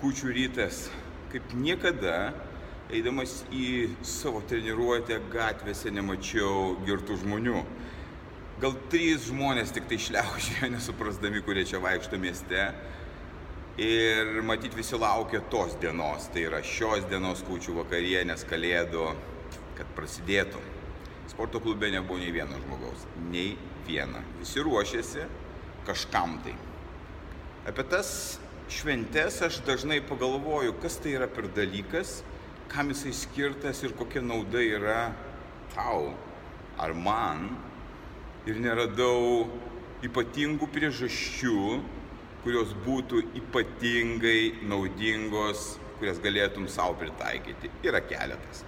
kučių rytas, kaip niekada, eidamas į savo treniruotę gatvėse nemačiau girtų žmonių. Gal trys žmonės tik tai šliaužė, nesuprasdami, kurie čia vaikšto mieste. Ir matyt visi laukia tos dienos, tai yra šios dienos kūčių vakarienės, kalėdų, kad prasidėtų. Sporto klube nebuvo nei vieno žmogaus, nei vieno. Visi ruošiasi kažkam tai. Apie tas šventes aš dažnai pagalvoju, kas tai yra per dalykas, kam jisai skirtas ir kokia nauda yra tau ar man. Ir neradau ypatingų priežasčių, kurios būtų ypatingai naudingos, kurias galėtum savo pritaikyti. Yra keletas.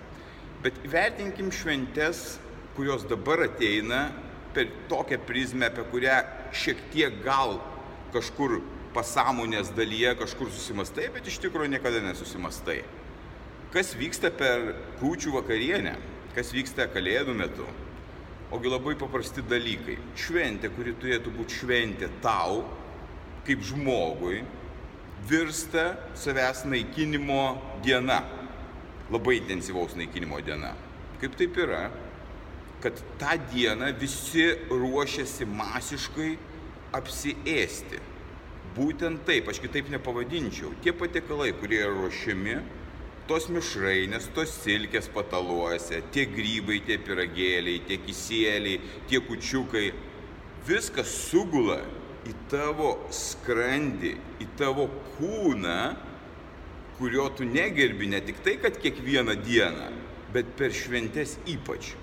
Bet vertinkim šventes, kurios dabar ateina per tokią prizmę, apie kurią šiek tiek gal kažkur pasąmonės dalyje kažkur susimastai, bet iš tikrųjų niekada nesusimastai. Kas vyksta per kūčių vakarienę, kas vyksta kalėdų metu. Ogi labai paprasti dalykai. Šventė, kuri turėtų būti šventė tau, kaip žmogui, virsta savęs naikinimo diena. Labai intensyvaus naikinimo diena. Kaip taip yra, kad tą dieną visi ruošiasi masiškai apsiėsti būtent taip, aš kitaip nepavadinčiau. Tie patiekalai, kurie yra ruošiami, tos mišrainės, tos silkės pataluose, tie grybai, tie piragėliai, tie kisėliai, tie kučiukai, viskas sugula į tavo skrandį, į tavo kūną, kurio tu negerbi ne tik tai, kad kiekvieną dieną, bet per šventes ypač.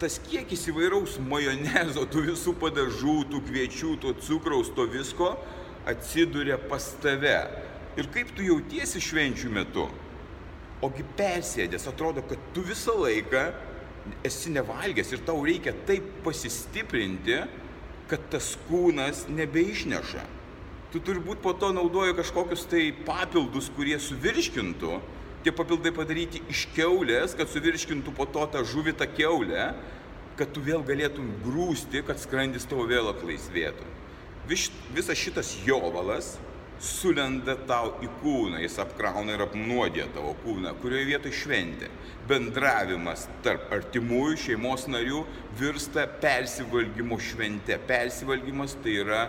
Tas kiekis įvairaus majonezo, tų visų padažų, tų kviečių, to cukraus, to visko, atsiduria pas tave. Ir kaip tu jautiesi švenčių metu? Ogi persėdęs, atrodo, kad tu visą laiką esi nevalgęs ir tau reikia taip pasistiprinti, kad tas kūnas nebeišneša. Tu turbūt po to naudoji kažkokius tai papildus, kurie suvirškintų, tie papildai padaryti iš keulės, kad suvirškintų po to tą žuvitą keulę, kad tu vėl galėtum grūsti, kad skrandis tavo vėl atlaisvėtų vis, visas šitas jovalas sulenda tau į kūną, jis apkrauna ir apnuodė tavo kūną, kurioje vietoje šventė. Bendravimas tarp artimųjų šeimos narių virsta persivalgymo švente. Persivalgymas tai yra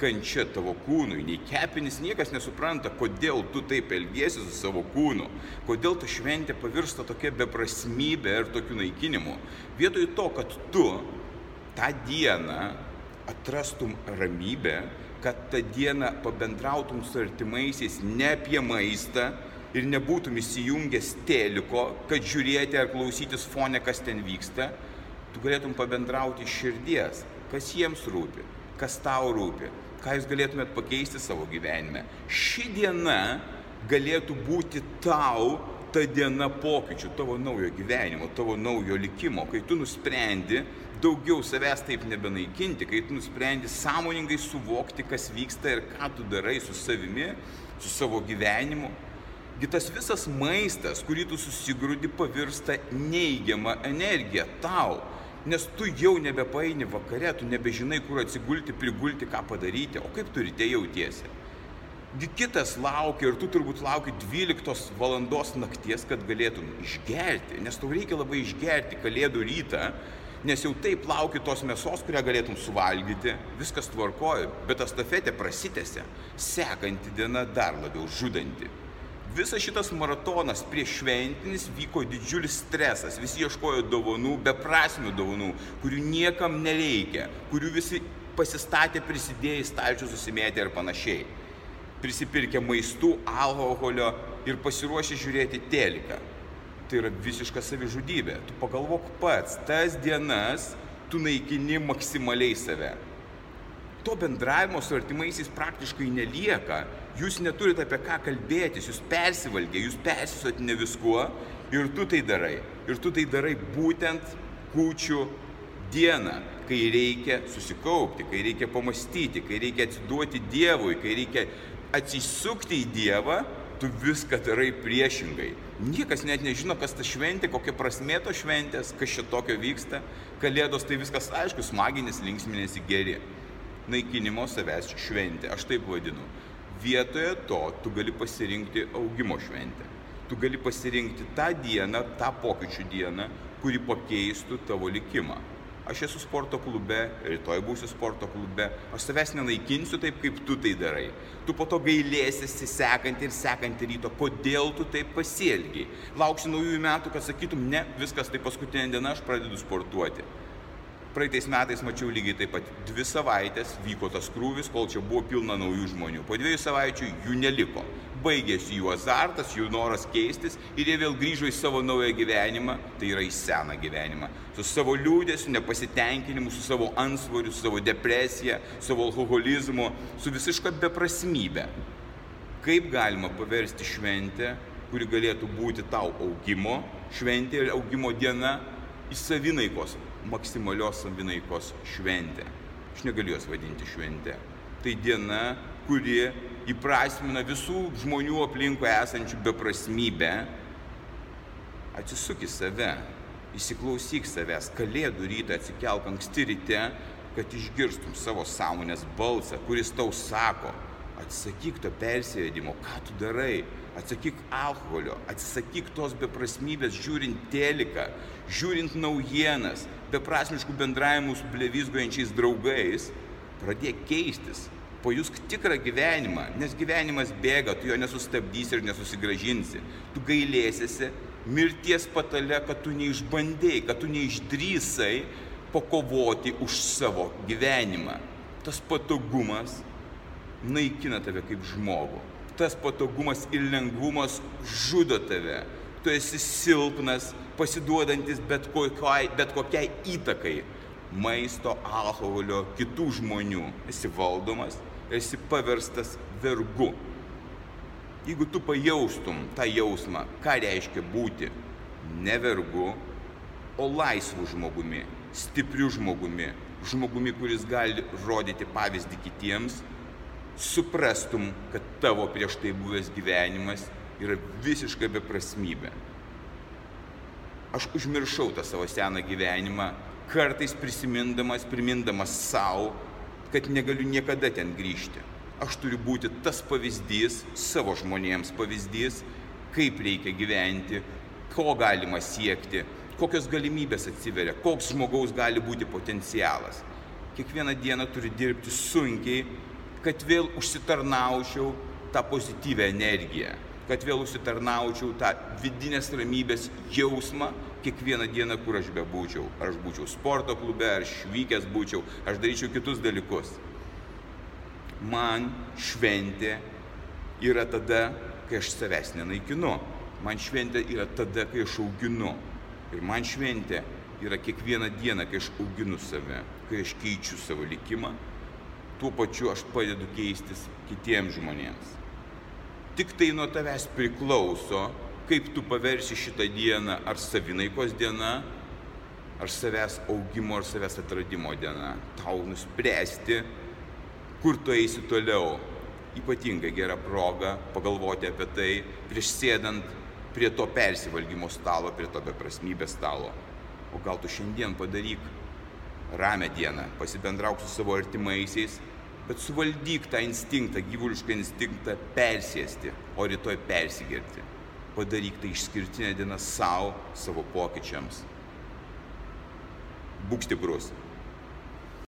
kančia tavo kūnui. Nei kepinis niekas nesupranta, kodėl tu taip elgiesi su savo kūnu. Kodėl ta šventė pavirsta tokia beprasmybė ir tokiu naikinimu. Vietoj to, kad tu tą dieną atrastum ramybę, kad tą dieną pabendrautum su artimaisiais ne apie maistą ir nebūtum įsijungęs teliko, kad žiūrėti ar klausytis fone, kas ten vyksta, tu galėtum pabendrauti iš širdies, kas jiems rūpi, kas tau rūpi, ką jūs galėtumėt pakeisti savo gyvenime. Ši diena galėtų būti tau ta diena pokyčių, tavo naujo gyvenimo, tavo naujo likimo, kai tu nusprendi daugiau savęs taip nebenaikinti, kai tu nusprendi sąmoningai suvokti, kas vyksta ir ką tu darai su savimi, su savo gyvenimu. Gi tas visas maistas, kurį tu susigrūdi, pavirsta neigiama energija tau, nes tu jau nebepaini vakare, tu nebežinai, kur atsigulti, prigulti, ką padaryti, o kaip tu ryte jautiesi kitas laukia ir tu turbūt lauki 12 valandos nakties, kad galėtum išgerti, nes tau reikia labai išgerti kalėdų rytą, nes jau taip lauki tos mėsos, kurią galėtum suvalgyti, viskas tvarkoja, bet ta stafetė prasitęsia, sekanti diena dar labiau žudanti. Visas šitas maratonas prieš šventinis vyko didžiulis stresas, visi ieškojo dovanų, beprasmių dovanų, kurių niekam nereikia, kurių visi pasistatė prisidėjai stalčių susimėtę ir panašiai prisipirkę maistų, alkoholio ir pasiruošę žiūrėti teliką. Tai yra visiška savižudybė. Tu pagalvok pats, tas dienas tu naikini maksimaliai save. To bendravimo su artimaisiais praktiškai nelieka, jūs neturite apie ką kalbėtis, jūs persivalgė, jūs persisotinė viskuo ir tu tai darai. Ir tu tai darai būtent kūčių dieną, kai reikia susikaupti, kai reikia pamastyti, kai reikia atsiduoti Dievui, kai reikia atsisukti į Dievą, tu viską darai priešingai. Niekas net nežino, kas ta šventė, kokia prasmė to šventės, kas čia tokio vyksta. Kalėdos tai viskas aišku, smaginis, linksminėsi geri. Naikinimo savęs šventė, aš taip vadinu. Vietoje to tu gali pasirinkti augimo šventę. Tu gali pasirinkti tą dieną, tą pokyčių dieną, kuri pakeistų tavo likimą aš esu sporto klube, rytoj būsiu sporto klube, aš savęs nenaikinsiu taip, kaip tu tai darai. Tu po to gailėsiesi sekantį ir sekantį ryto, kodėl tu taip pasielgiai. Lauksi naujųjų metų, kad sakytum, ne, viskas tai paskutinė diena, aš pradedu sportuoti. Praeitais metais mačiau lygiai taip pat. Dvi savaitės vyko tas krūvis, kol čia buvo pilna naujų žmonių. Po dviejų savaičių jų neliko. Baigėsi jų azartas, jų noras keistis ir jie vėl grįžo į savo naują gyvenimą, tai yra į seną gyvenimą. Su savo liūdėsiu, nepasitenkinimu, su savo ansvoriu, su savo depresija, su savo alkoholizmu, su visiška beprasmybė. Kaip galima paversti šventę, kuri galėtų būti tau augimo šventė ir augimo diena, į savinaikos maksimalios savinaikos šventė. Aš negaliu jos vadinti šventė. Tai diena, kuri įprasmina visų žmonių aplinkui esančių beprasmybę. Atsisuk į save, įsiklausyk savęs, kalėdų rytą atsikelk anksti ryte, kad išgirstum savo sąmonės balsą, kuris tau sako, atsisakyk to persėdimo, ką tu darai, atsakyk alkoholio, atsisakyk tos beprasmybės žiūrint teliką, žiūrint naujienas, beprasmiškų bendravimų su blevizgojančiais draugais, pradėk keistis, pajusk tikrą gyvenimą, nes gyvenimas bėga, tu jo nesustabdysi ir nesusigražinsi, tu gailėsiesi mirties patale, kad tu neišbandėjai, kad tu neišdrysai pakovoti už savo gyvenimą. Tas patogumas naikina tave kaip žmogų tas patogumas ir lengvumas žudo tave. Tu esi silpnas, pasiduodantis bet kokiai, bet kokiai įtakai maisto, alkoholio, kitų žmonių. Esi valdomas, esi paverstas vergu. Jeigu tu pajaustum tą jausmą, ką reiškia būti ne vergu, o laisvu žmogumi, stipriu žmogumi, žmogumi, kuris gali rodyti pavyzdį kitiems, suprastum, kad tavo prieš tai buvęs gyvenimas yra visiška beprasmybė. Aš užmiršau tą savo seną gyvenimą, kartais prisimindamas, primindamas savo, kad negaliu niekada ten grįžti. Aš turiu būti tas pavyzdys, savo žmonėms pavyzdys, kaip reikia gyventi, ko galima siekti, kokios galimybės atsiveria, koks žmogaus gali būti potencialas. Kiekvieną dieną turi dirbti sunkiai, kad vėl užsitarnaučiau tą pozityvę energiją, kad vėl užsitarnaučiau tą vidinės ramybės jausmą kiekvieną dieną, kur aš bebūčiau. Ar aš būčiau sporto klube, ar švykęs būčiau, aš daryčiau kitus dalykus. Man šventė yra tada, kai aš savęs nenaikinu. Man šventė yra tada, kai aš auginu. Ir man šventė yra kiekvieną dieną, kai aš auginu save, kai aš keičiu savo likimą, tuo pačiu aš padedu keistis kitiems žmonėms. Tik tai nuo tavęs priklauso, kaip tu paversi šitą dieną ar savinaikos diena, ar savęs augimo, ar savęs atradimo diena. Tau nuspręsti, kur tu eisi toliau. Ypatingai gera proga pagalvoti apie tai prieš sėdant prie to persivalgymo stalo, prie to beprasmybės stalo. O gal tu šiandien padaryk ramę dieną, pasibendrauk su savo artimaisiais, bet suvaldyk tą instinktą, gyvulišką instinktą persėsti, o rytoj persigerti. Padaryk tai išskirtinę dieną savo, savo pokyčiams. Būk stiprus.